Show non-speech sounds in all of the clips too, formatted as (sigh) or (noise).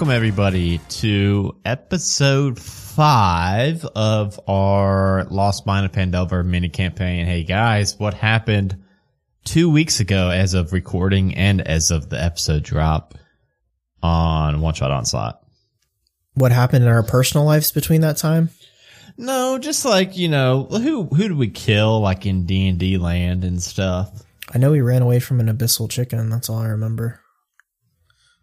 Welcome everybody to episode five of our Lost Mine of Phandelver mini campaign. Hey guys, what happened two weeks ago as of recording and as of the episode drop on One Shot Onslaught? What happened in our personal lives between that time? No, just like, you know, who who did we kill like in D&D land and stuff? I know we ran away from an abyssal chicken. That's all I remember.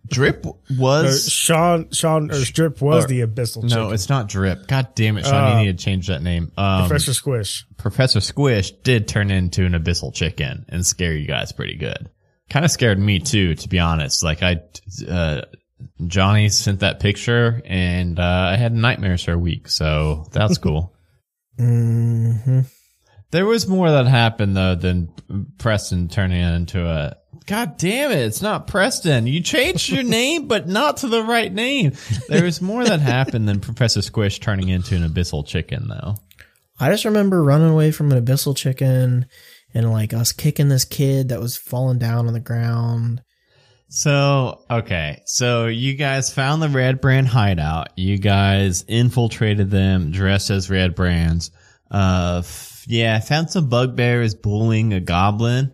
Drip was Sean, Sean, or Drip was or- the abyssal chicken. No, chicken. it's not Drip. God damn it, Sean, Uh, you need to change that name. Um, Professor Squish. Professor Squish did turn into an abyssal chicken and scare you guys pretty good. Kind of scared me too, to be honest. Like I, uh, Johnny sent that picture and, uh, I had nightmares for a week. So that's (laughs) cool. hmm there was more that happened though than Preston turning into a, God damn it. It's not Preston. You changed your (laughs) name, but not to the right name. There was more that happened than Professor Squish turning into an abyssal chicken though. I just remember running away from an abyssal chicken and like us kicking this kid that was falling down on the ground. So, okay. So you guys found the Red Brand hideout. You guys infiltrated them dressed as Red Brands. Uh, yeah, found some bugbears bullying a goblin.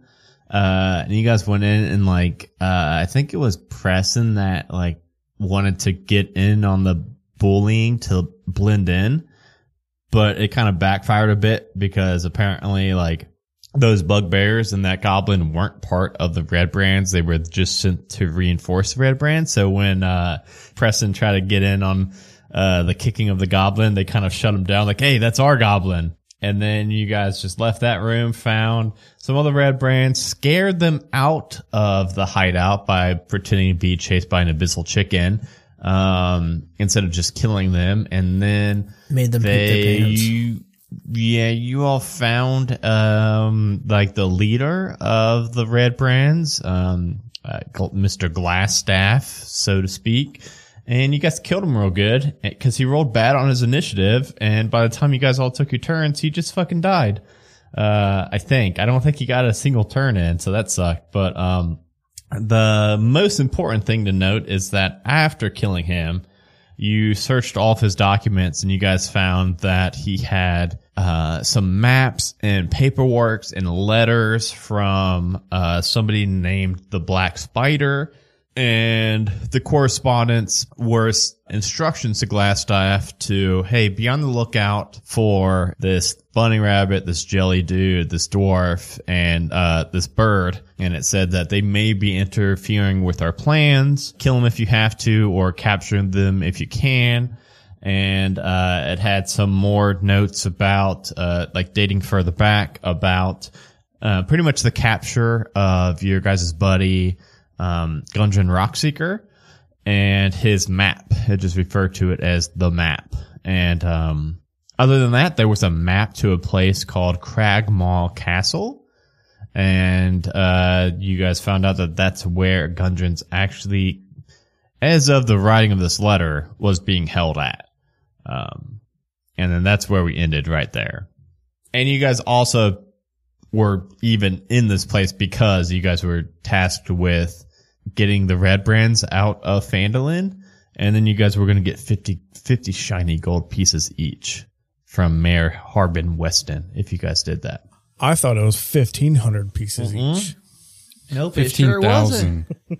Uh, and you guys went in and like, uh, I think it was Preston that like wanted to get in on the bullying to blend in, but it kind of backfired a bit because apparently like those bugbears and that goblin weren't part of the red brands. They were just sent to reinforce the red brand. So when, uh, Preston tried to get in on, uh, the kicking of the goblin, they kind of shut him down like, Hey, that's our goblin. And then you guys just left that room, found some other red brands, scared them out of the hideout by pretending to be chased by an abyssal chicken, um, instead of just killing them. And then Made them poop their pants. you yeah you all found um like the leader of the red brands um uh, mr Glasstaff so to speak and you guys killed him real good because he rolled bad on his initiative and by the time you guys all took your turns he just fucking died. Uh i think. I don't think he got a single turn in so that sucked. But um the most important thing to note is that after killing him you searched all of his documents and you guys found that he had uh, some maps and paperwork and letters from uh, somebody named the Black Spider. And the correspondence were instructions to Glasstaff to, hey, be on the lookout for this bunny rabbit, this jelly dude, this dwarf, and uh, this bird. And it said that they may be interfering with our plans. Kill them if you have to, or capture them if you can. And uh, it had some more notes about, uh, like dating further back about uh, pretty much the capture of your guys' buddy, um, Gundren Rockseeker and his map. It just referred to it as the map. And, um, other than that, there was a map to a place called Cragmaw Castle. And, uh, you guys found out that that's where Gundren's actually, as of the writing of this letter, was being held at. Um, and then that's where we ended right there. And you guys also were even in this place because you guys were tasked with getting the red brands out of Phandalin. And then you guys were going to get 50, 50 shiny gold pieces each from Mayor Harbin Wester if you guys did that. I thought it was 1,500 pieces Mm-hmm. each. Nope, Fifteen thousand. (laughs)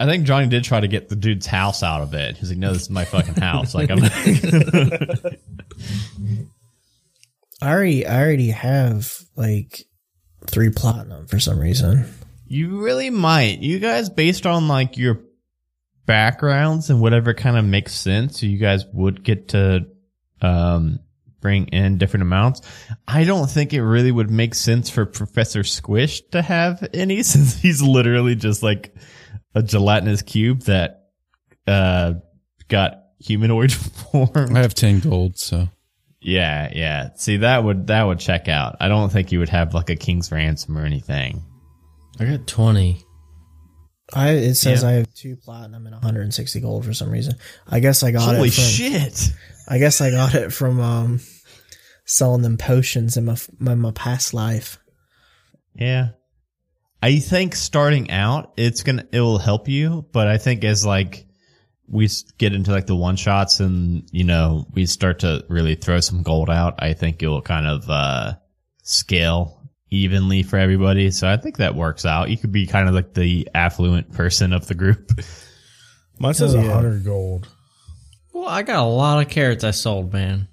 I think Johnny did try to get the dude's house out of it. He's like, no, this is my fucking house. Like, I'm (laughs) (laughs) I already, I already have like three platinum for some reason. You really might. You guys, based on like your backgrounds and whatever kind of makes sense, you guys would get to um, bring in different amounts. I don't think it really would make sense for Professor Squish to have any (laughs) since he's literally just like a gelatinous cube that uh, got humanoid (laughs) form. I have ten gold, so Yeah, yeah. See, that would that would check out. I don't think you would have like a king's ransom or anything. I got 20. I it says Yeah. I have two platinum and 160 gold for some reason. I guess I got Holy it from, shit! I guess I got it from um selling them potions in my my, my past life. Yeah. I think starting out, it's gonna it will help you, but I think as like we s- get into like the one shots and you know we start to really throw some gold out, I think it will kind of uh scale evenly for everybody. So I think that works out. You could be kind of like the affluent person of the group. (laughs) Mine says Oh, a yeah. 100 gold. Well, I got a lot of carrots I sold, man.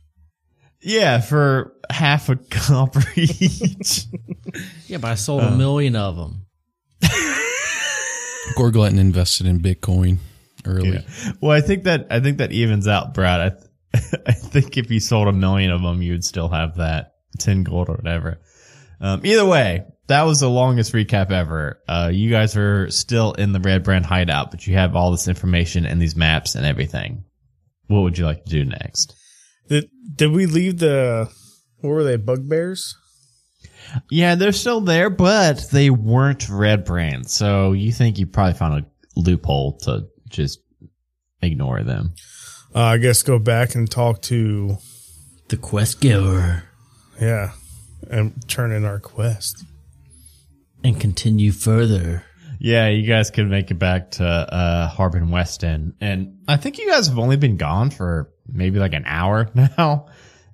Yeah, for half a copper (laughs) each. Yeah, but I sold a uh. million of them. (laughs) Gorgletton invested in Bitcoin early. Yeah. Well, I think that I think that evens out, Brad. I th- I think if you sold a million of them, you'd still have that ten gold or whatever. Um, either way, that was the longest recap ever. Uh, you guys are still in the Red Brand hideout, but you have all this information and these maps and everything. What would you like to do next? Did, did we leave the, what were they, bugbears? Yeah, they're still there, but they weren't Red Brand, so you think you probably found a loophole to just ignore them. Uh, I guess go back and talk to, The quest giver. yeah, and turn in our quest. And continue further. Yeah, you guys could make it back to uh, Harbin Wester. And I think you guys have only been gone for maybe like an hour (laughs) now.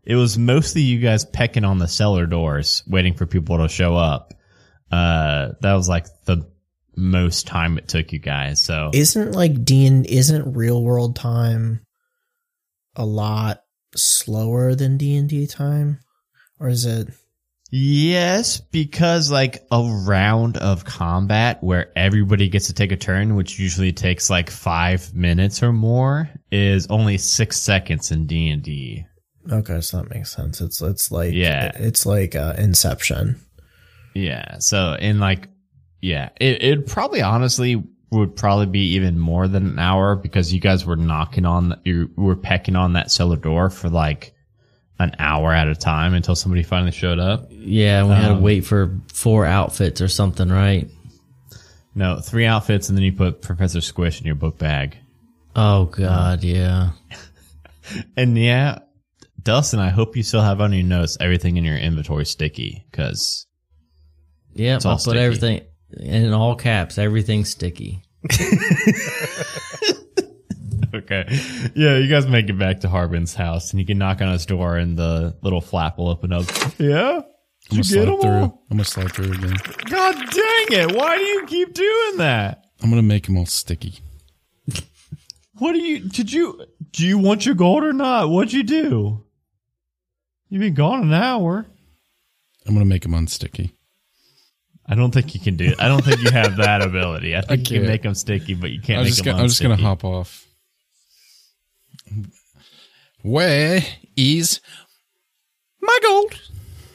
It was mostly you guys pecking on the cellar doors, waiting for people to show up. Uh, that was like the most time it took you guys. So Isn't like D and isn't real world time a lot slower than D and D time, or is it? Yes, because like a round of combat where everybody gets to take a turn, which usually takes like five minutes or more, is only six seconds in D and D. Okay, so that makes sense. It's it's like Yeah. it's like uh, Inception. Yeah. So in like, yeah, it it probably honestly would probably be even more than an hour because you guys were knocking on, you were pecking on that cellar door for like an hour at a time until somebody finally showed up. Yeah, we had to Um, wait for four outfits or something, right? No, three outfits and then you put Professor Squish in your book bag. Oh God, yeah. (laughs) And yeah, Dustin, I hope you still have on your notes everything in your inventory sticky because yeah, I'll put sticky. everything in all caps. Everything's sticky. (laughs) (laughs) Okay. Yeah, you guys make it back to Harbin's house and you can knock on his door and the little flap will open up. Yeah? I'm gonna you get slide through. I'm gonna slide through again. God dang it. Why do you keep doing that? I'm gonna make them all sticky. (laughs) What do you, did you, do you want your gold or not? What'd you do? You've been gone an hour. I'm gonna make them unsticky. I don't think you can do it. I don't think you have that (laughs) ability. I think you can make them sticky, but you can't I'm make just, them gonna, I'm just gonna hop off. Where is my gold?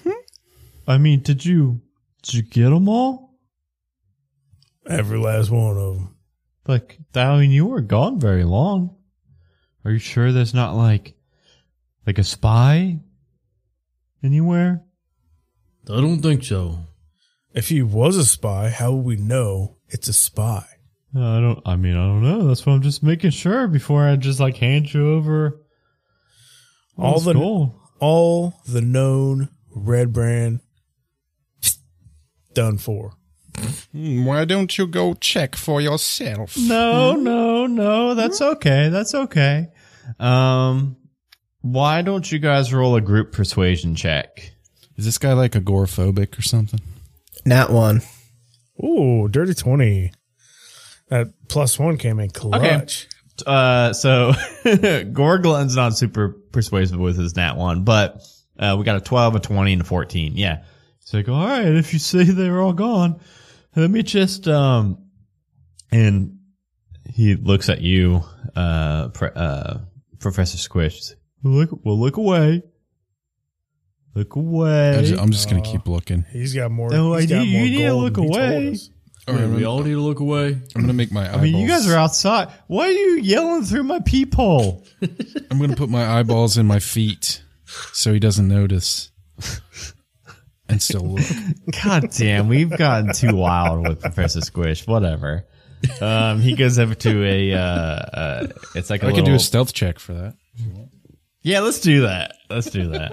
Hmm? I mean, did you, did you get them all? Every last one of them. Like, I mean, you weren't gone very long. Are you sure there's not like, like a spy anywhere? I don't think so. If he was a spy, how would we know it's a spy? No, I don't. I mean, I don't know. That's why I'm just making sure before I just like hand you over All this the- gold. All the known red brand done for. Hmm, Why don't you go check for yourself? No, no, no. That's okay. That's okay. Um, why don't you guys roll a group persuasion check? Is this guy like agoraphobic or something? Nat one. Ooh, dirty 20. That plus one came in clutch. Uh, so (laughs) Gorglun's not super persuasive with his nat one, but uh, we got a 12, a 20, and a 14. Yeah. It's like, all right, if you say they're all gone, let me just, um, and he looks at you, uh, pre- uh, Professor Squish. Look, well, look away. Look away. I ju- I'm just gonna keep looking. He's got more. No, he's I got need- you more need to look than he away. Us. All right, we all need to look away. I'm gonna make my. I mean, you guys are outside. Why are you yelling through my peephole? (laughs) I'm gonna put my eyeballs in my feet so he doesn't notice, and still look. (laughs) God damn, we've gotten too wild with Professor Squish. Whatever. Um, he goes over to a, uh, uh, it's like a I little, could do a stealth check for that. yeah, let's do that. Let's do that.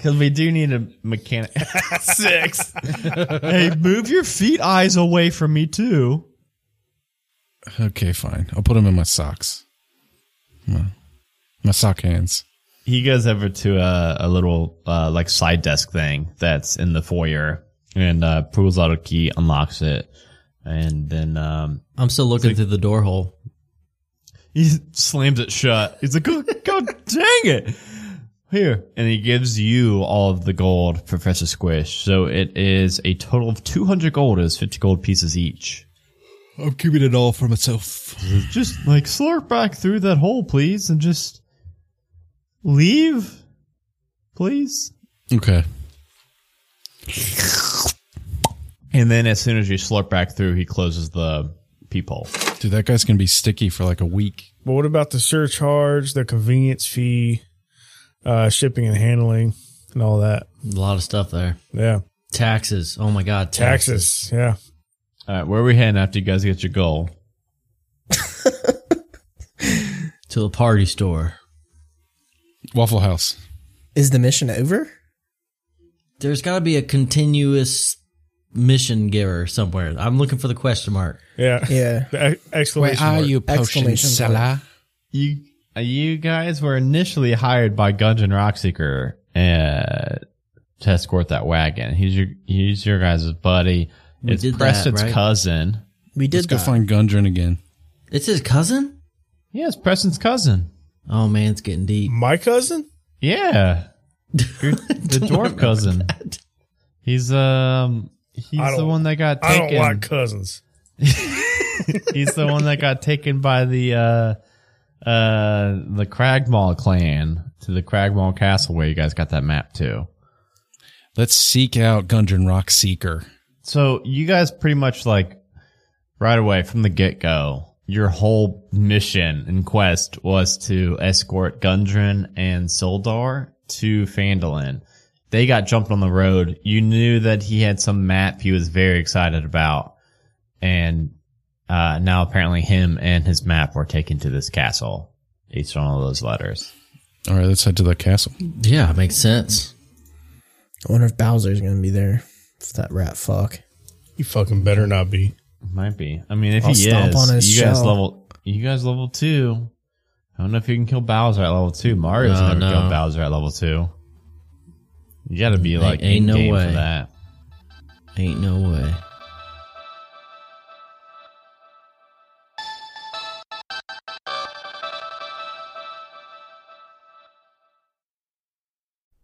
Because we do need a mechanic. (laughs) Six. hey, move your feet eyes away from me too. Okay, fine. I'll put them in my socks. My, my sock hands. He goes over to a, a little uh, like side desk thing that's in the foyer and uh, pulls out a key, unlocks it, and then um, I'm still looking through the door hole. he slams it shut. He's like, "God, God dang it!" Here, and he gives you all of the gold, Professor Squish. So it is a total of 200 gold. Is 50 gold pieces each. I'm keeping it all for myself. Just like slurp back through that hole, please, and just leave, please. Okay. And then as soon as you slurp back through, he closes the peephole. Dude, that guy's gonna be sticky for like a week. But what about the surcharge, the convenience fee, uh, shipping and handling, and all that? A lot of stuff there. Yeah, Taxes. Oh my god, taxes. taxes. Yeah, All right, where are we heading after you guys get your goal? (laughs) To the party store. Waffle House. Is the mission over? There's got to be a continuous mission giver somewhere. I'm looking for the question mark. yeah, Yeah. (laughs) The ex- exclamation mark. potion seller? You you guys were initially hired by Gundren Rockseeker uh, to escort that wagon. He's your he's your guys' buddy. We it's did that, Preston's right? cousin. We did Let's go that. find Gundren again. It's his cousin? Yeah, it's Preston's cousin. Oh man, it's getting deep. My cousin? Yeah, (laughs) Your- the dwarf cousin. He's um he's the one that got taken. I taken. don't like cousins. (laughs) He's the one that got taken by the uh uh the Cragmaw clan to the Cragmaw Castle where you guys got that map too. Let's seek out Gundren Rock Seeker. So you guys pretty much like right away from the get go, your whole mission and quest was to escort Gundren and Sildar to Phandalin. They got jumped on the road. You knew that he had some map he was very excited about. And uh, now apparently him and his map were taken to this castle based on all those letters. All right, let's head to the castle. Yeah, makes sense. I wonder if Bowser's gonna be there. If that rat fuck. You fucking better not be. Might be. I mean, if I'll he stomp is, on his you guys shell. level, you guys level two. I don't know if you can kill Bowser at level two. Mario's No, never no. killed Bowser at level two. You got to be like ain't in no game way. for that. Ain't no way.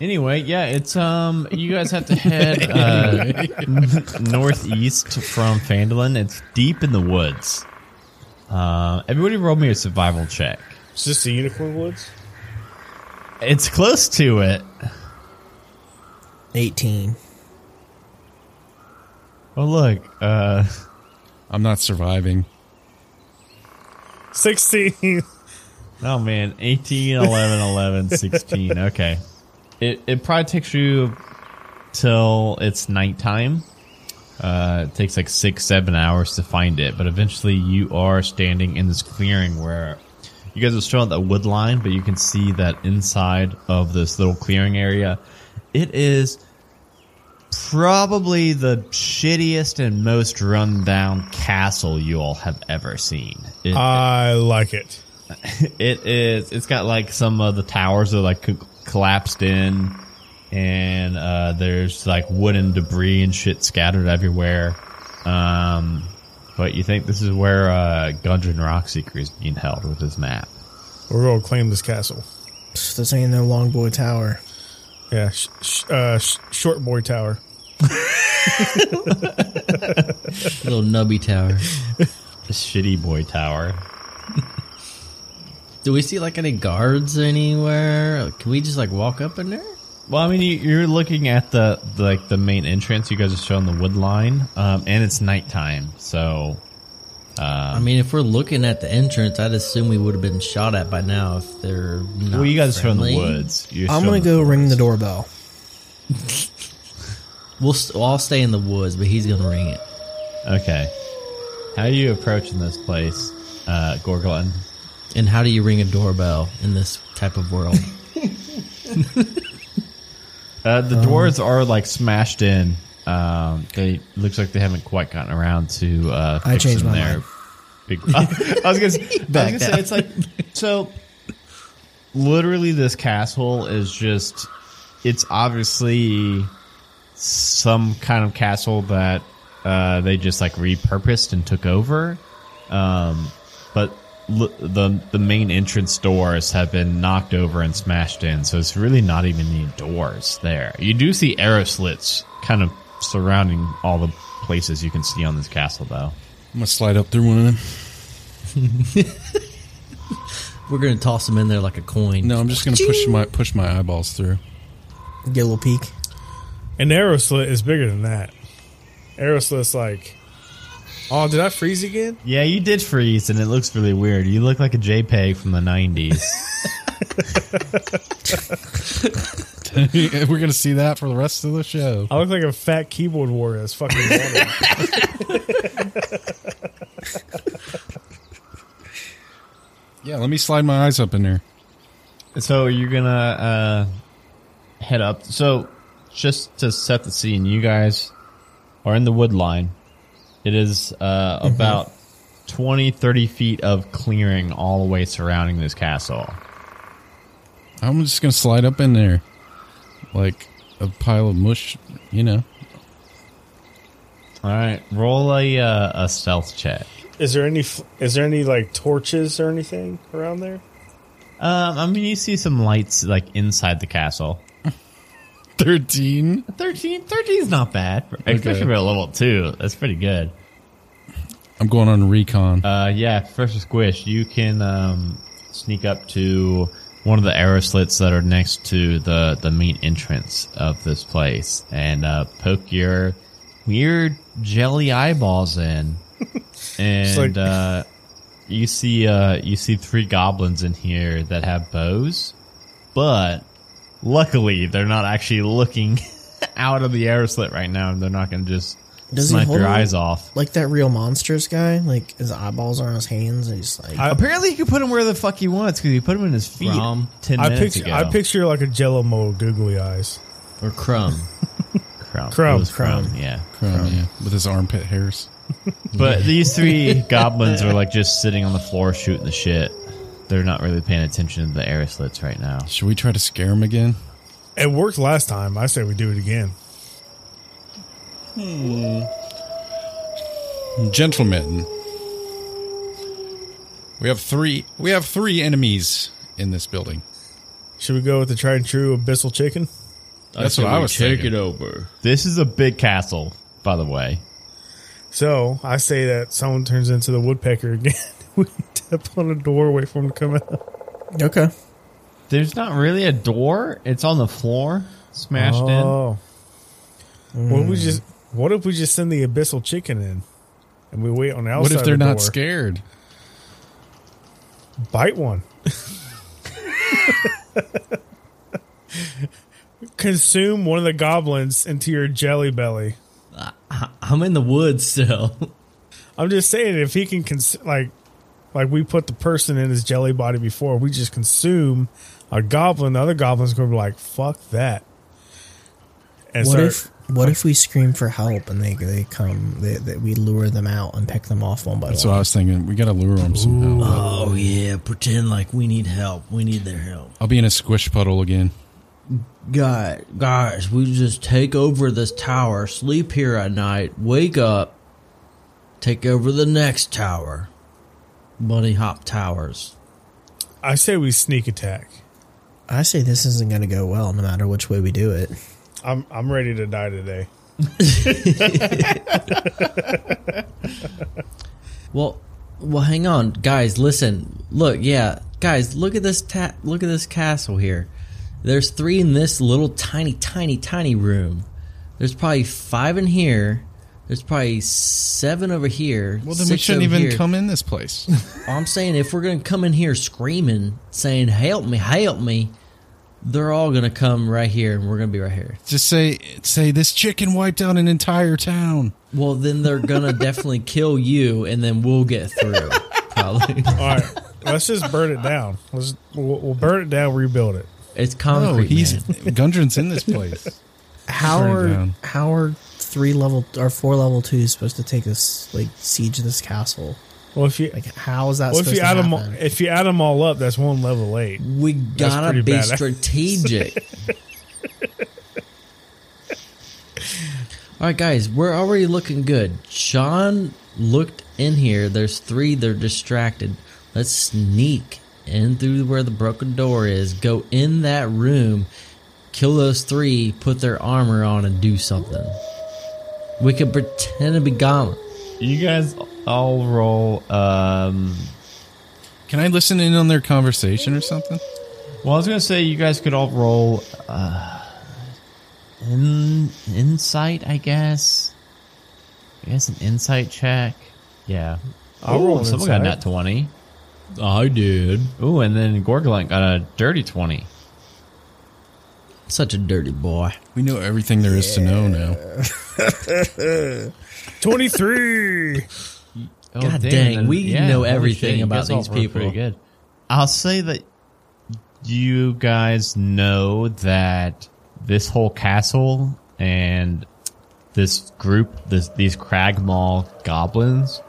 Anyway, yeah, it's um, you guys have to head uh, northeast from Phandalin. It's deep in the woods. Uh, everybody, roll me a survival check. Is this the Unicorn Woods? It's close to it. 18. Oh look, uh, I'm not surviving. 16. Oh man, 18, 11, 11, 16. Okay. It it probably takes you till it's nighttime. Uh, it takes like six, seven hours to find it, but eventually you are standing in this clearing where you guys are still at the wood line, but you can see that inside of this little clearing area, it is probably the shittiest and most run down castle you all have ever seen. It, I like it. (laughs) it is. It's got like some of the towers are like collapsed in, and uh, there's like wooden debris and shit scattered everywhere. Um, but you think this is where uh, Gundren Rockseeker is being held with his map? We're going to claim this castle. Psst, This ain't no Long Boy Tower. Yeah, sh- sh- uh, sh- short boy tower. (laughs) Little nubby tower. (laughs) The shitty boy tower. Do we see like any guards anywhere? Can we just like walk up in there? Well, I mean, you, you're looking at the, the like the main entrance. You guys are showing the wood line, um, and it's nighttime. So, I mean, if we're looking at the entrance, I'd assume we would have been shot at by now if they're not. well, you guys are showing the woods. You're I'm gonna the go ring the doorbell. (laughs) We'll, st- I'll stay in the woods, but he's gonna ring it. Okay. How are you approaching this place, uh, Gorglin? And how do you ring a doorbell in this type of world? (laughs) Uh, the doors are like smashed in. Um, they looks like they haven't quite gotten around to uh, I fixing changed my their mind. big. (laughs) I was gonna, say- (laughs) I was gonna say it's like so. Literally, this castle is just. It's obviously some kind of castle that uh, they just like repurposed and took over. Um, but l- the the main entrance doors have been knocked over and smashed in, so it's really not even any doors there. You do see arrow slits kind of surrounding all the places you can see on this castle, though. I'm gonna slide up through one of them. (laughs) We're gonna toss them in there like a coin. No, I'm just gonna push my push my eyeballs through. Get a little peek. An arrow slit is bigger than that. Arrow slit's like. Oh, did I freeze again? Yeah, you did freeze, and it looks really weird. You look like a JPEG from the '90s. (laughs) (laughs) We're gonna see that for the rest of the show. I look like a fat keyboard warrior that's fucking. (laughs) Yeah, let me slide my eyes up in there. So you're gonna uh, head up. So just to set the scene, you guys are in the wood line. It is uh, about 20, 30 feet of clearing all the way surrounding this castle. I'm just gonna slide up in there, like a pile of mush. You know, All right, roll a uh, a stealth check. is there any? Is there any like torches or anything around there? Um, I mean, you see some lights like inside the castle. Thirteen. 13, 13 is not bad, especially for a level two. That's pretty good. I'm going on recon. Uh, yeah, Professor Squish, you can um, sneak up to one of the arrow slits that are next to the the main entrance of this place and uh, poke your weird jelly eyeballs in, (laughs) and like- uh, you see uh, you see three goblins in here that have bows, but luckily they're not actually looking (laughs) out of the air slit right now, and they're not going to just Does he snipe hold your them? eyes off. Like that real monsters guy. Like his eyeballs are on his hands. And he's like, I- Apparently, he can put him where the fuck he wants because he put him in his feet Rom. ten I minutes picture. ago. I picture like a Jello mold googly eyes. Or crumb. (laughs) Crumb. Crumb. It was Crumb, yeah. Crumb, yeah, with his armpit hairs. But (laughs) these three goblins are like just sitting on the floor shooting the shit. They're not really paying attention to the arrow slits right now. Should we try to scare them again? It worked last time. I say we do it again. Hmm. Gentlemen, we have three. We have three enemies in this building. Should we go with the tried and true abyssal chicken? That's what I was Take thinking. it over. This is a big castle, by the way. So I say that someone turns into the woodpecker again. (laughs) (laughs) we tap on a door, wait for him to come out. okay. There's not really a door. It's on the floor, smashed in. Oh, hmm. what if we just what if we just send the abyssal chicken in, and we wait on the outside? What if they're the not scared? Bite one. (laughs) Consume one of the goblins into your jelly belly. I'm in the woods still. (laughs) I'm just saying, if he can cons- like, like we put the person in his jelly body before, we just consume a goblin. The other goblin's going to be like, "Fuck that." And What start, if what if we scream for help and they they come they, they we lure them out and pick them off one by That's one? what I was thinking. We got to lure them somehow. oh yeah, pretend like we need help. We need their help. I'll be in a squish puddle again. Guys, guys, we just take over this tower, sleep here at night, wake up, take over the next tower. Bunny hop towers. I say we sneak attack. I say this isn't going to go well no matter which way we do it. I'm I'm ready to die today. (laughs) Well, well, hang on, guys. Listen, look, yeah, guys, look at this. Ta- look at this castle here. There's three in this little tiny, tiny, tiny room. There's probably five in here. There's probably seven over here. Well, then we shouldn't even here. come in this place. (laughs) I'm saying if we're gonna come in here screaming, saying "Help me, help me," they're all gonna come right here, and we're gonna be right here. Just say, say this chicken wiped out an entire town. Well, then they're gonna (laughs) definitely kill you, and then we'll get through. Probably. (laughs) All right, let's just burn it down. Let's we'll, we'll burn it down, rebuild it. It's Oh, concrete. he's man. Gundren's in this place. How Turn are down. how are three level or four level two is supposed to take this like siege this castle? Well, if you Like how is that well, if you to add them all, if you add them all up, that's one level eight. We gotta be bad. strategic. (laughs) All right, guys, we're already looking good. Sean looked in here. There's three. They're distracted. Let's sneak in through where the broken door is. Go in that room. Kill those three. Put their armor on and do something. We could pretend to be gone. You guys all roll. Um, Can I listen in on their conversation or something? well, I was gonna say you guys could all roll uh, in insight. I guess. I guess an insight check. Yeah. I'll Ooh, roll an Someone got a insight. nat twenty. I did. Ooh, and then Gorgolent got a dirty twenty. Such a dirty boy. We know everything there is to know now. (laughs) Twenty three. Oh, God damn, dang, then- we yeah, know everything you about these people. Pretty good. I'll say that you guys know that this whole castle and this group, this these Cragmaw goblins,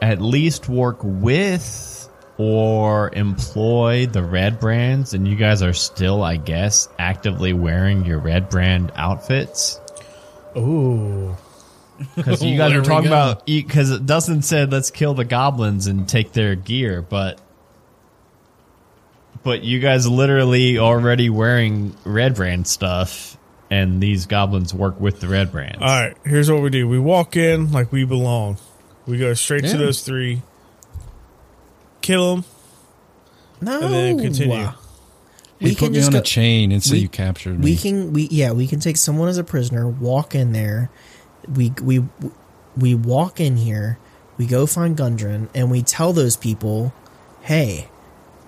at least work with or employ the red brands, and you guys are still, I guess, actively wearing your red brand outfits. Ooh. Because you guys There were talking about because Dustin said let's kill the goblins and take their gear, but but you guys literally already wearing red brand stuff, and these goblins work with the red brands. All right, here's what we do. We walk in like we belong. We go straight Yeah. to those three, kill him, no, and then continue. He We put can me just on go, a chain and say we- you captured me. we can we yeah we can take someone as a prisoner, walk in there, we we we walk in here, we go find Gundren, and we tell those people, hey,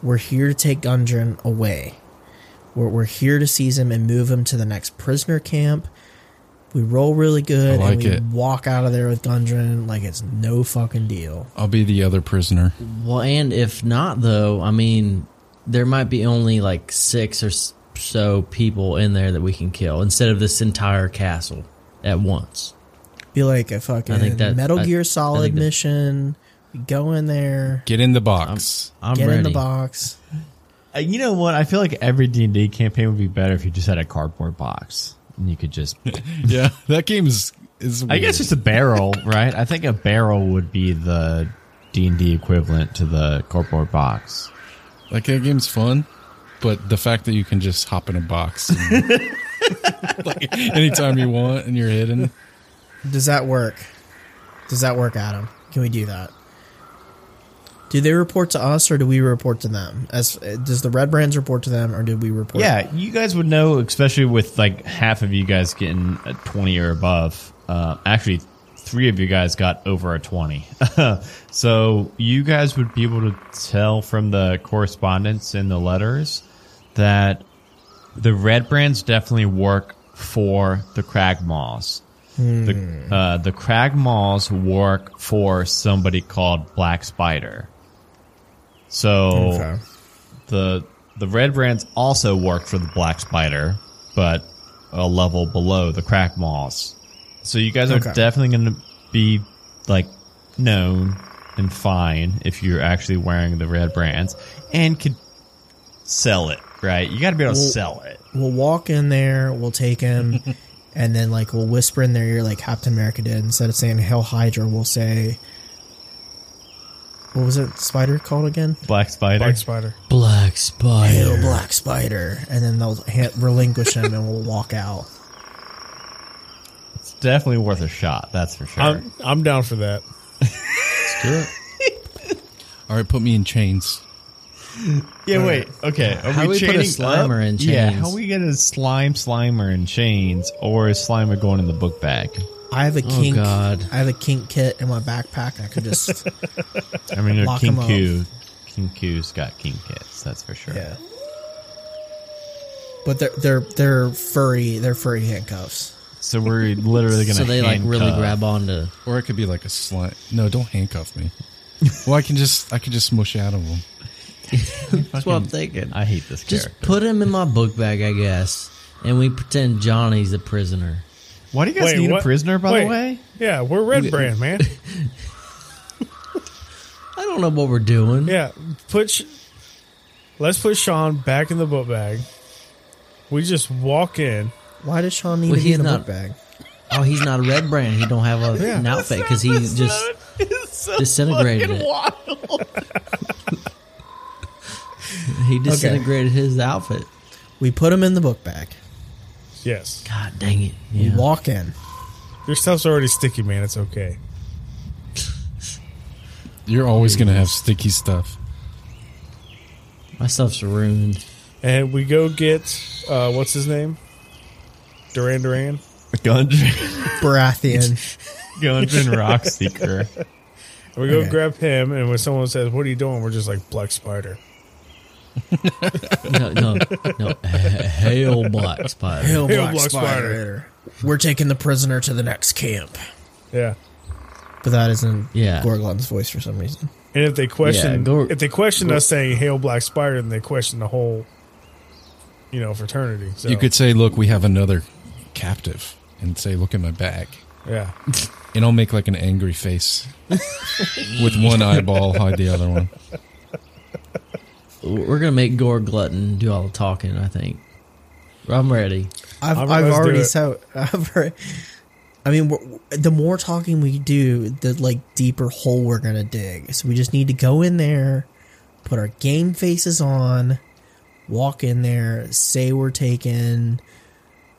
we're here to take Gundren away. We're we're here to seize him and move him to the next prisoner camp. We roll really good, I like and we it. walk out of there with Gundren like it's no fucking deal. I'll be the other prisoner. Well, and if not, though, I mean, there might be only like six or so people in there that we can kill instead of this entire castle at once. Be like a fucking I think that- Metal I- Gear I Solid think that- mission. We go in there, Get in the box. I'm get ready. in the box. Uh, you know what? I feel like every D and D campaign would be better if you just had a cardboard box and you could just. (laughs) yeah, that game is is. I guess weird. just a barrel, right? I think a barrel would be the D and D equivalent to the cardboard box. like that game's fun, but the fact that you can just hop in a box and, (laughs) like anytime you want and you're hidden. Does that work? Does that work, Adam? Can we do that? Do they report to us or do we report to them? As does the red brands report to them or did we report? Yeah, you guys would know, especially with like half of you guys getting a 20 or above. Uh, actually, three of you guys got over a 20. (laughs) so you guys would be able to tell from the correspondence in the letters that the red brands definitely work for the Cragmaws. The, uh, the Cragmaws work for somebody called Black Spider. So Okay. the the red brands also work for the black spider but a level below the Cragmaws so you guys are Okay. definitely going to be like known and fine if you're actually wearing the red brands and could sell it right you got to be able to sell it We'll walk in there. We'll take him, (laughs) and then like we'll whisper in their ear like Captain America did. Instead of saying "Hail Hydra," we'll say, what was it? Spider called again? Black spider. Black spider. Black spider. Hail Black Spider, and then they'll ha- relinquish him, and we'll walk out. It's definitely worth a shot. That's for sure. I'm I'm down for that. Let's do it. All right, put me in chains. yeah, wait. Okay, are How we do we put a chaining Slimer up? in Yeah, how we get a slime Slimer in chains, or is Slimer going in the book bag? I have a oh, kink. God. I have a kink kit in my backpack. I could just (laughs) I mean, your Lock 'em up. Kinku, Kinku's got king kits. That's for sure. yeah. But they're they're they're furry. They're furry handcuffs. So we're literally gonna. So they like really grab onto. Or it could be like a slime. No, don't handcuff me. well, I can just I can just smush out of them. (laughs) That's what I'm thinking. I hate this Just character. put him in my book bag, I guess, and we pretend Johnny's a prisoner. Why do you guys Wait, need what? a prisoner? By Wait. the way, Yeah, we're Red Brand, man. (laughs) I don't know what we're doing. Yeah, put. Sh- Let's put Sean back in the book bag. We just walk in. Why does Sean need Well, to be he's in a not- book bag? Oh, he's not a red brand. He don't have a, Yeah. an outfit because he just disintegrated it. (laughs) he disintegrated his outfit. We put him in the book bag. Yes, God dang it! We Yeah. walk in. your stuff's already sticky, man. It's okay. You're always gonna have sticky stuff. My stuff's ruined. And we go get uh, what's his name? Duran Duran. Gundren, Baratheon. (laughs) Gundren Rockseeker. (laughs) And we go Okay. grab him, and when someone says, "What are you doing?" We're just like Black Spider. No, no, no. Hail Black Spider. Hail Hail Black, Black Spider. We're taking the prisoner to the next camp. Yeah. But that isn't Yeah. Gorglon's voice for some reason. And if they question, Yeah, go- if they question go- us saying "Hail Black Spider," then they question the whole, you know, fraternity. So You could say, "Look, we have another captive," and say, "Look at my bag," yeah. and I'll make like an angry face with one eyeball, hide the other one. We're gonna make Gore Glutton do all the talking. I think. I'm ready. I've, I've right, let's already so (laughs) I've already, I mean, we're, the more talking we do, the like deeper hole we're gonna dig. So we just need to go in there, put our game faces on, walk in there, say we're taking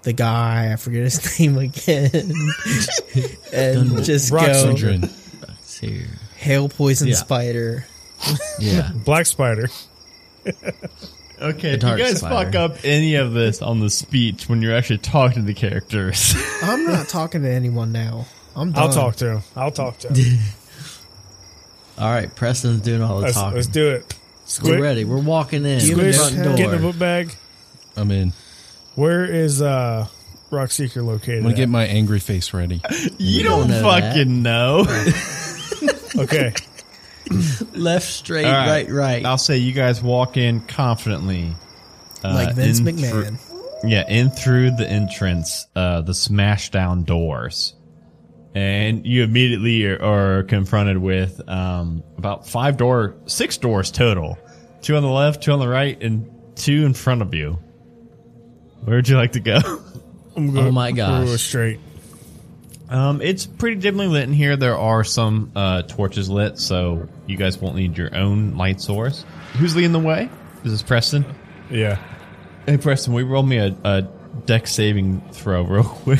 the guy. I forget his (laughs) name again, (laughs) and just Rock go Syndrome. Children. Here. hail poison Yeah. spider. Yeah. Black Spider. (laughs) Okay, The if you guys spider. fuck up any of this on the speech when you're actually talking to the characters, (laughs) I'm not talking to anyone now. I'm done. I'll talk to him. I'll talk to him. (laughs) All right, Preston's doing all the let's, talking. let's do it. We're ready. We're walking in. Give the me Squish, the front get in the book bag. I'm in. Where is uh, Rock Seeker located? I'm gonna at? get my angry face ready. you don't don't, know that. fucking know. okay. (coughs) Left, straight, right. right. I'll say you guys walk in confidently, uh, like Vince McMahon. yeah, in through the entrance, uh, the smash down doors, and you immediately are, are confronted with um, about five door, six doors total, two on the left, two on the right, and two in front of you. Where would you like to go? I'm Oh my we're gosh. straight. Um, it's pretty dimly lit in here. There are some uh, torches lit, so you guys won't need your own light source. Who's leading the way? Is this Preston? Yeah. Hey, Preston, we roll me a, a Dex saving throw (laughs) real quick.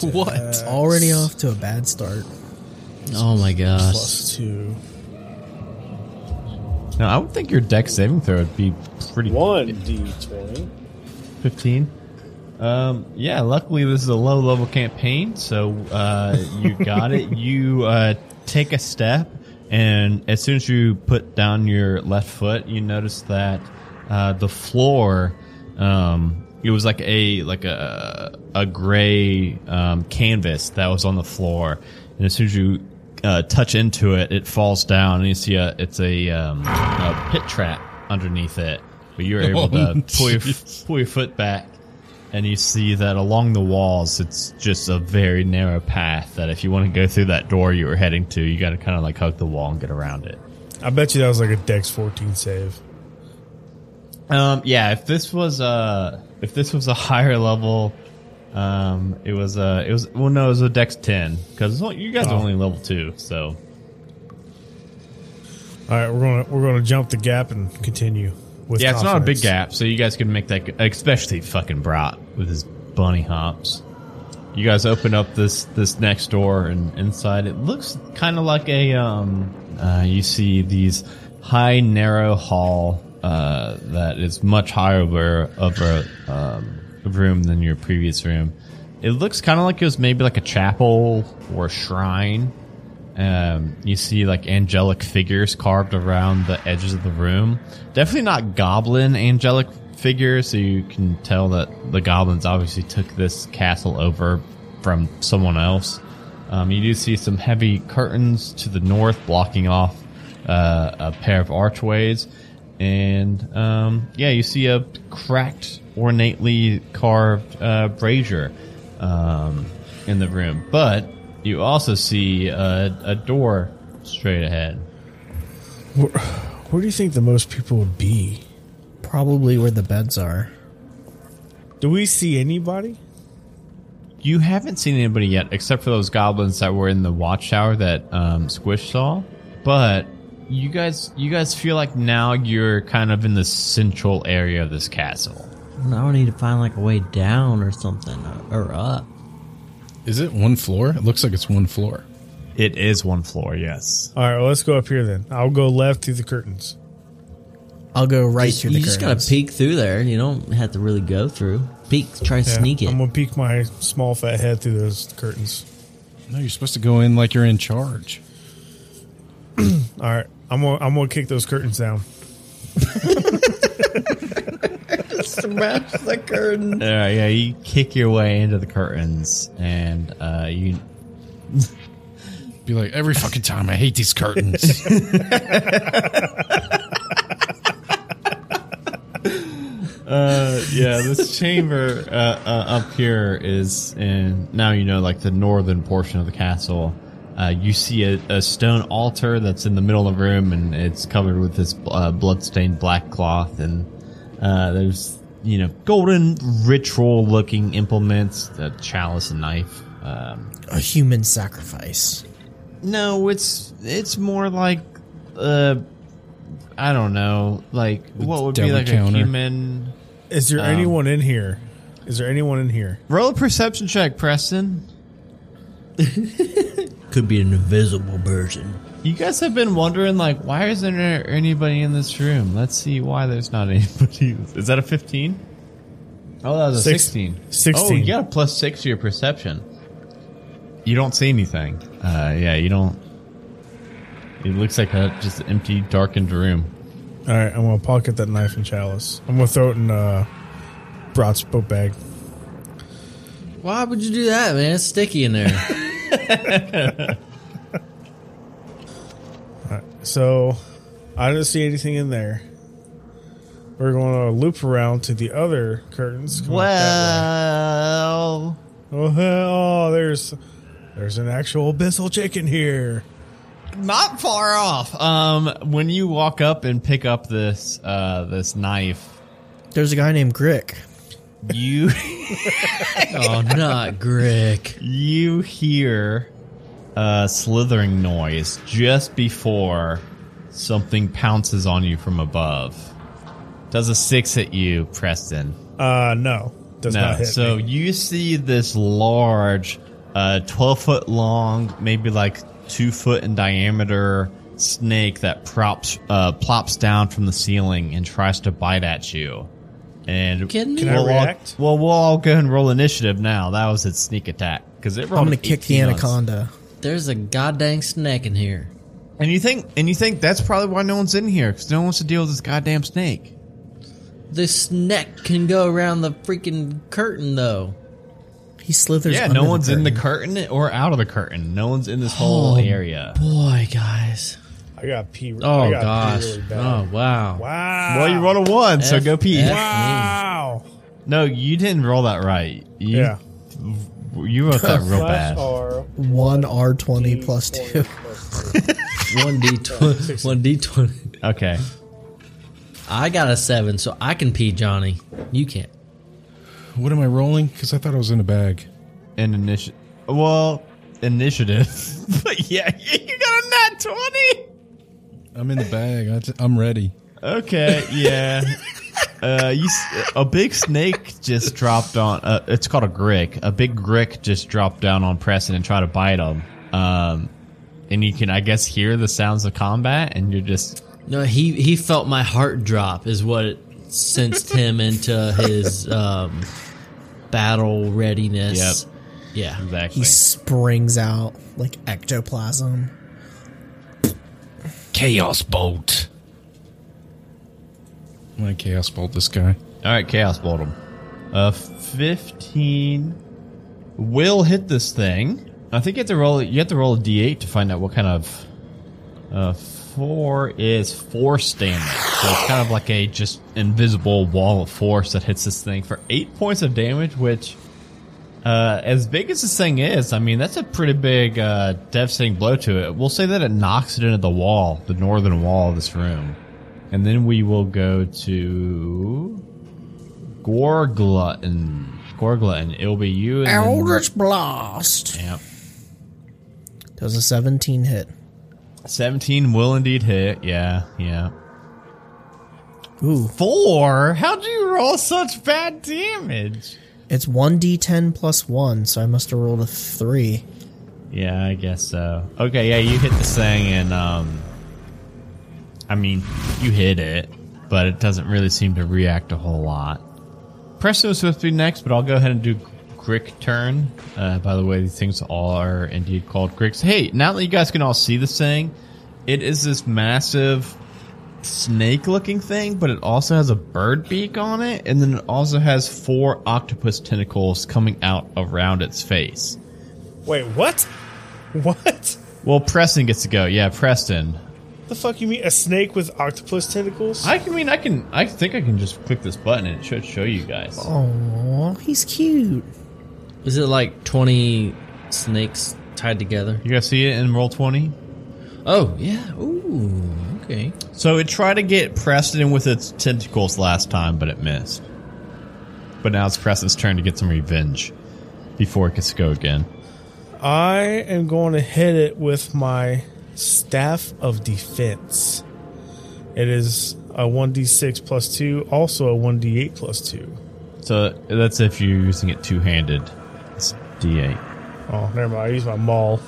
what? Already off to a bad start. oh my gosh. Plus two. Now, I would think your Dex saving throw would be pretty One D twenty. 15. Um, yeah, luckily this is a low level campaign, so uh, you got it. (laughs) You uh, take a step, and as soon as you put down your left foot, you notice that uh, the floor. Um, it was like a like a a gray um, canvas that was on the floor, and as soon as you uh, touch into it, it falls down, and you see a it's a, um, a pit trap underneath it. But you're (laughs) able to Oh, pull your pull your foot back, and you see that along the walls, it's just a very narrow path. That if you want to go through that door you were heading to, you got to kind of like hug the wall and get around it. I bet you that was like a Dex fourteen save. Um, yeah, if this was uh if this was a (laughs) higher level, um, it was uh it was well no, it was a Dex ten because you guys are Oh. only level two, so All right, we're gonna we're gonna jump the gap and continue. With Yeah, it's not a big gap, so you guys can make that, especially fucking Brat with his bunny hops. You guys open up this this next door, and inside it looks kind of like a um. Uh, you see these high, narrow hall uh, that is much higher over of a um, room than your previous room. It looks kind of like it was maybe like a chapel or a shrine. Um, you see like angelic figures carved around the edges of the room. Definitely not goblin angelic figures, so you can tell that the goblins obviously took this castle over from someone else. Um, you do see some heavy curtains to the north blocking off uh, a pair of archways. And um, yeah, you see a cracked, ornately carved uh, brazier um, in the room. But you also see a, a door straight ahead. Where, where do you think the most people would be? Probably where the beds are. Do we see anybody? You haven't seen anybody yet, except for those goblins that were in the watchtower that um, Squish saw. But you guys, you guys feel like now you're kind of in the central area of this castle. Now I need to find like a way down or something or up. Is it one floor? It looks like it's one floor. It is one floor, yes. All right, well, let's go up here then. I'll go left through the curtains. I'll go right Just- through you the just gotta peek through there. You don't have to really go through. Peek, try to Yeah, sneak it. I'm gonna peek my small fat head through those curtains. No, you're supposed to go in like you're in charge. (clears throat) All right, I'm gonna I'm gonna kick those curtains down. (laughs) Smash the curtain. (laughs) Uh, yeah, you kick your way into the curtains, and uh, you Be like every fucking time. I hate these curtains. (laughs) yeah, this chamber uh, uh, up here is in now you know like the northern portion of the castle. Uh, you see a, a stone altar that's in the middle of the room, and it's covered with this uh, bloodstained black cloth, and uh, there's you know golden ritual-looking implements, a chalice and knife. Um, a human sacrifice. no, it's it's more like uh, I don't know, like what would be like counter. a human. Is there anyone in here? Is there anyone in here? Roll a perception check, Preston. (laughs) Could be an invisible version. You guys have been wondering, like, why isn't there anybody in this room? Let's see why there's not (laughs) anybody. Is that a 15? Oh, that was a Six- 16. 16. Oh, you got a plus six to your perception. You don't see anything. Uh, yeah, you don't. It looks like a just empty, darkened room. All right, I'm gonna pocket that knife and chalice. I'm gonna throw it in uh, Brat's boat bag. Why would you do that, man? It's sticky in there. (laughs) So I didn't see anything in there. We're going to loop around to the other curtains. Come Well, oh! Oh, there's there's an actual Bissell chicken here. not far off. Um, when you walk up and pick up this uh this knife, There's a guy named Grick. you (laughs) oh, not Grick. (laughs) you hear a slithering noise just before something pounces on you from above. Does a six hit you, Preston? Uh, no, does no. not hit so me. you see this large, uh, twelve foot long, maybe like two foot in diameter snake that props uh, plops down from the ceiling and tries to bite at you. And kidding me? Can I we'll all- react? well, we'll all go and roll initiative now. That was its sneak attack because it rolled. I'm gonna kick the 18 on- anaconda. There's a goddamn snake in here. And you think, and you think that's probably why no one's in here because no one wants to deal with this goddamn snake. This snake can go around the freaking curtain, though. He slithers. yeah, under no one's in the curtain. curtain or out of the curtain. No one's in this whole Oh, area. Boy, guys. I got pee. Oh, got gosh. Pee really oh, wow. Wow. Well, you rolled a one, so go pee. F- Wow. No, you didn't roll that right. You, Yeah. You wrote that real bad. One R twenty plus two. (laughs) 1d20. 1d20. Okay. I got a 7, so I can pee Johnny. You can't. what am I rolling? Because I thought I was in a bag. And initiative. Well, initiative. (laughs) but yeah, you got a nat 20. I'm in the bag. I t- I'm ready. Okay, yeah. (laughs) uh, you, s- a big snake just dropped on. Uh, it's called a grick. A big grick just dropped down on Preston and tried to bite him. Um, and you can, I guess, hear the sounds of combat, and you're just No, he he felt my heart drop is what it sensed him into his um, battle readiness. Yep. Yeah. exactly. He springs out like ectoplasm. Chaos bolt. My chaos bolt. This guy. All right, chaos bolt him. Uh, fifteen will hit this thing. I think you have to roll. You have to roll a d8 to find out what kind of. Uh, four is force damage, so it's kind of like a just invisible wall of force that hits this thing for eight points of damage. Which, uh, as big as this thing is, I mean that's a pretty big, uh, devastating blow to it. We'll say that it knocks it into the wall, the northern wall of this room. And then we will go to Gorglutton. Gorglutton. It'll be you and then- Eldritch Blast. Yep. Does a 17 hit. 17 will indeed hit. Yeah, yeah. Ooh. Four? How'd you roll such bad damage? It's 1d10 plus 1, so I must have rolled a 3. Yeah, I guess so. Okay, yeah, you hit this thing and, um, I mean, you hit it, but it doesn't really seem to react a whole lot. Presto is supposed to be next, but I'll go ahead and do Grick turn. Uh, by the way, these things all are indeed called Gricks. Hey, now that you guys can all see this thing, it is this massive snake looking thing, but it also has a bird beak on it, and then it also has four octopus tentacles coming out around its face. Wait, what? (laughs) What? Well, Preston gets to go. Yeah, Preston. The fuck you mean a snake with octopus tentacles? I can mean I can I think I can just click this button and it should show you guys. Oh, he's cute. Is it like 20 snakes tied together? You guys see it in roll twenty? Oh, yeah. Ooh, okay. So it tried to get Preston in with its tentacles last time, but it missed. But now it's Preston's turn to get some revenge before it gets to go again. I am going to hit it with my staff of defense. It is a 1d6 plus 2, also a 1d8 plus 2. So that's if you're using it two handed. It's D eight. Oh, never mind. I use my maul.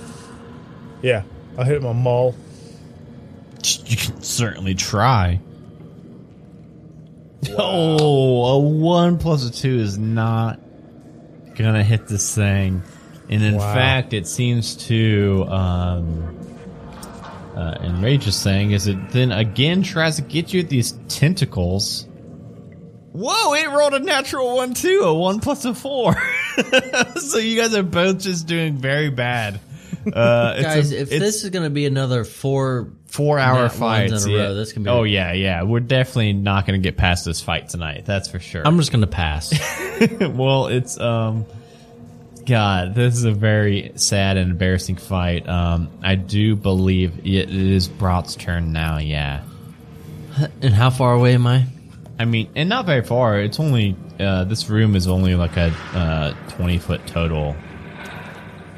Yeah, I'll hit my maul. You can certainly try. Oh, a one plus a two is not gonna hit this thing, and in Wow. fact, it seems to um, uh, enrage this thing. Is it then again tries to get you with these tentacles? Whoa! It rolled a natural one too, a one plus a four. (laughs) so you guys are both just doing very bad. Uh, it's Guys, a- if it's- this is going to be another four four hour Nat ones fights in a yeah. row, this can be- oh yeah yeah we're definitely not going to get past this fight tonight that's for sure I'm just going to pass. (laughs) well it's um god this is a very sad and embarrassing fight. Um i do believe it is Brat's turn now yeah. And how far away am I? i mean and not very far. It's only uh this room is only like a uh 20 foot total.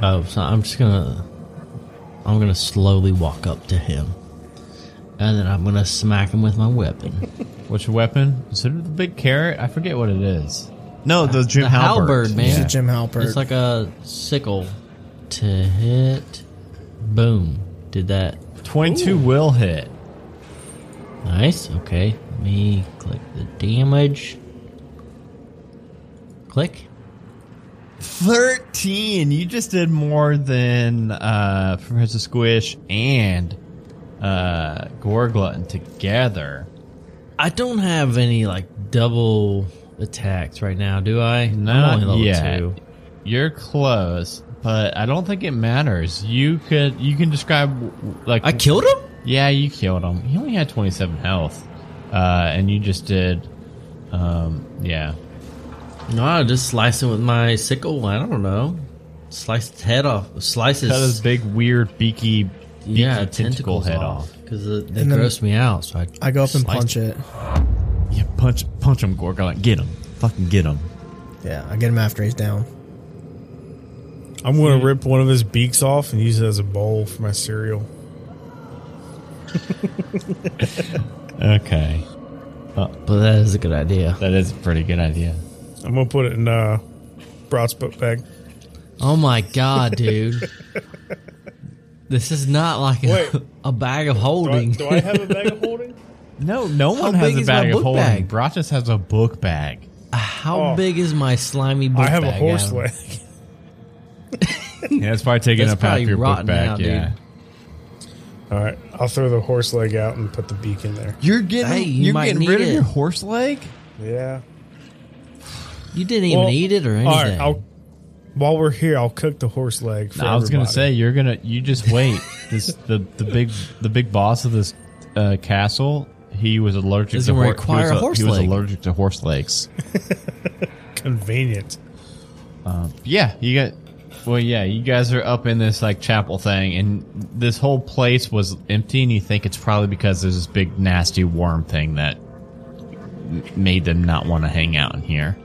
Oh, so I'm just gonna, I'm gonna slowly walk up to him, and then I'm gonna smack him with my weapon. (laughs) what's your weapon? Is it the big carrot? I forget what it is no the Jim the halberd, halberd, man. He's a Jim Halpert. It's like a sickle to hit. Boom! Did that 22 will hit nice? Okay, let me click the damage. Click. 13 you just did more than uh professor squish and uh gorglutton together I don't have any like double attacks right now, do I? I'm not only level yet two. you're close but i don't think it matters you could you can describe like I killed him. yeah you killed him he only had 27 health uh and you just did um yeah No, I just slice him with my sickle. I don't know. Slice his head off. Slice his cut his big weird beaky, beaky yeah tentacle head off, because it, And then- gross me out. So I I go up and slice punch it. Yeah punch punch him gorglutton get him fucking get him Yeah, I get him after he's down. I'm going to rip one of his beaks off and use it as a bowl for my cereal. (laughs) Okay, But that is a good idea. that is a pretty good idea. I'm gonna put it in uh, Broad's book bag. Oh my god, dude. (laughs) This is not like Wait. a, a bag of Do I, holding. do I have a bag of (laughs) holding? No, no How one has big a is my bag of book holding. bag? Brock just has a book bag. How Oh. big is my slimy book I have a bag, horse Adam? leg. (laughs) Yeah, it's probably taking That's up half probably your book rotten bag. now, dude. yeah, All right, I'll throw the horse leg out and put the beak in there. you're getting Hey, you you're might getting need rid of it. your horse leg. Yeah. You didn't even Well, eat it or anything. All right, I'll, while we're here, I'll cook the horse leg. For I was gonna everybody. say you're gonna you just wait. (laughs) this the the big the big boss of this uh, castle. He was allergic Does to he hor- require he a was, horse He was leg? allergic to horse legs. (laughs) convenient. Um, yeah, you got. Well, yeah, you guys are up in this like chapel thing, and this whole place was empty, and you think it's probably because there's this big nasty worm thing that made them not want to hang out in here.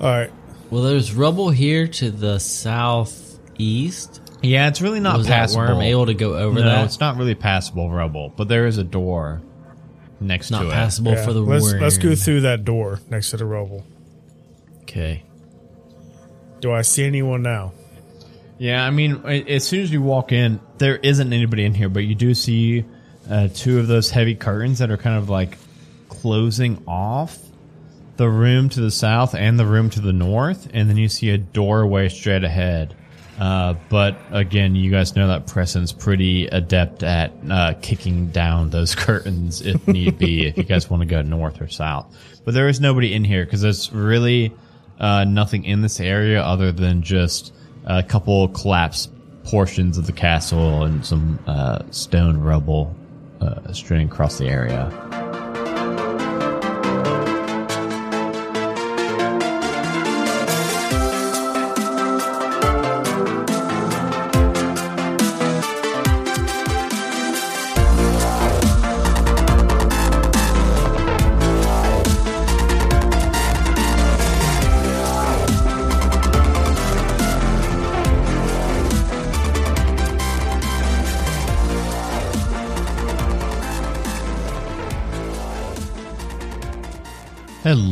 All right, well, there's rubble here to the southeast. Yeah, it's really not Was that passable. worm able to go over no, that? it's not really passable rubble, but there is a door next not to it. passable yeah, for the let's worm. let's go through that door next to the rubble. Okay. Do I see anyone now? Yeah, I mean, as soon as you walk in, there isn't anybody in here, but you do see uh, two of those heavy curtains that are kind of like closing off the room to the south and the room to the north, and then you see a doorway straight ahead. Uh, but again, you guys know that Preston's pretty adept at uh, kicking down those (laughs) curtains if need be, if you guys want to go north or south. But there is nobody in here because there's really uh, nothing in this area other than just a couple collapsed portions of the castle and some uh, stone rubble uh, strewn across the area.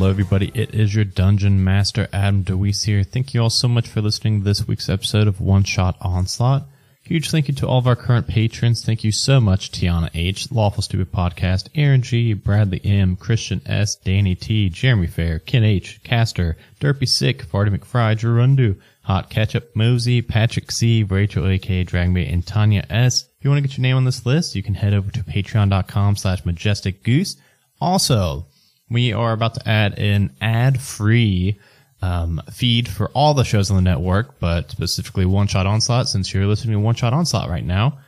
Hello, everybody. It is your Dungeon Master, Adam DeWeese here. Thank you all so much for listening to this week's episode of One Shot Onslaught. Huge thank you to all of our current patrons. Thank you so much, Tiana H, Lawful Stupid Podcast, Aaron G, Bradley M, Christian S, Danny T, Jeremy Fair, Ken H, Caster, Derpy Sick, Farty McFry, Gerundu, Hot Ketchup, Mosey, Patrick C, Rachel aka Dragonbait, and Tanya S. If you want to get your name on this list, you can head over to patreon.com slash majestic goose. Also, we are about to add an ad-free um, feed for all the shows on the network, but specifically One Shot Onslaught. Since you're listening to One Shot Onslaught right now,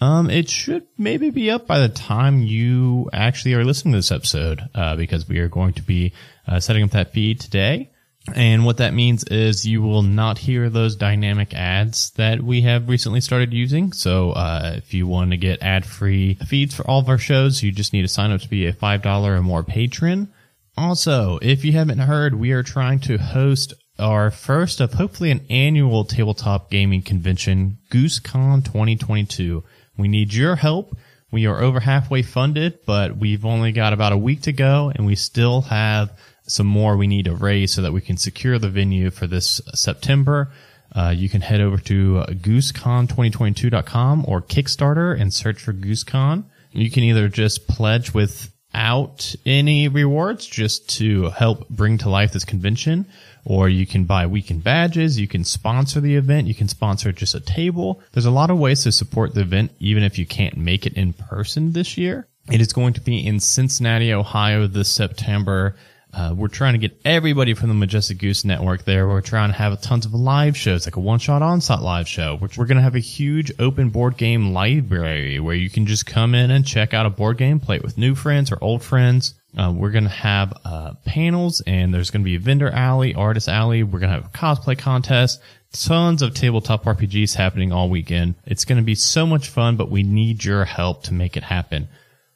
um, it should maybe be up by the time you actually are listening to this episode, uh, because we are going to be uh, setting up that feed today. And what that means is you will not hear those dynamic ads that we have recently started using. So uh, if you want to get ad-free feeds for all of our shows, you just need to sign up to be a $5 or more patron. Also, if you haven't heard, we are trying to host our first of hopefully an annual tabletop gaming convention, GooseCon 2022. We need your help. We are over halfway funded, but we've only got about a week to go and we still have some more we need to raise so that we can secure the venue for this September. Uh, you can head over to goosecon2022.com or Kickstarter and search for GooseCon. You can either just pledge without any rewards just to help bring to life this convention, or you can buy weekend badges. You can sponsor the event. You can sponsor just a table. There's a lot of ways to support the event, even if you can't make it in person this year. It is going to be in Cincinnati, Ohio this September. Uh, we're trying to get everybody from the Majestic Goose Network there. We're trying to have tons of live shows, like a one-shot onslaught live show. We're, we're going to have a huge open board game library where you can just come in and check out a board game, play it with new friends or old friends. Uh, we're going to have uh, panels, and there's going to be a vendor alley, artist alley. We're going to have a cosplay contest. Tons of tabletop RPGs happening all weekend. It's going to be so much fun, but we need your help to make it happen.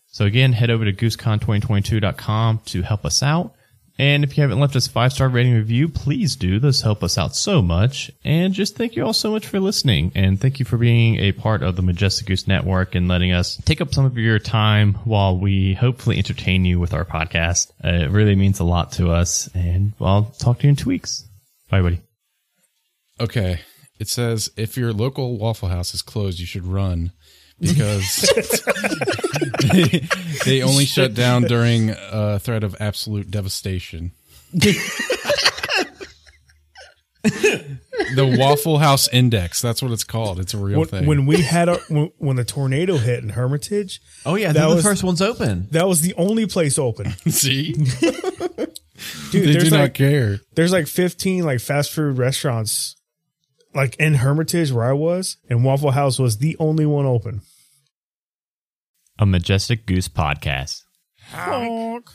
So again, head over to goosecon2022.com to help us out. And if you haven't left us a five star rating review, please do. Those help us out so much. And just thank you all so much for listening. And thank you for being a part of the Majestic Goose Network and letting us take up some of your time while we hopefully entertain you with our podcast. Uh, it really means a lot to us. And I'll talk to you in two weeks. Bye, buddy. Okay. It says if your local Waffle House is closed, you should run because they, (laughs) they only shut down during a threat of absolute devastation. the Waffle House Index. That's what it's called. It's a real When, thing. when we had a when, when the tornado hit in Hermitage, Oh, yeah. That They're the first one's open. that was the only place open. (laughs) See, Dude, they there's do not like care. there's like 15 like fast food restaurants like in Hermitage where I was, and Waffle House was the only one open. A Majestic Goose podcast. Honk.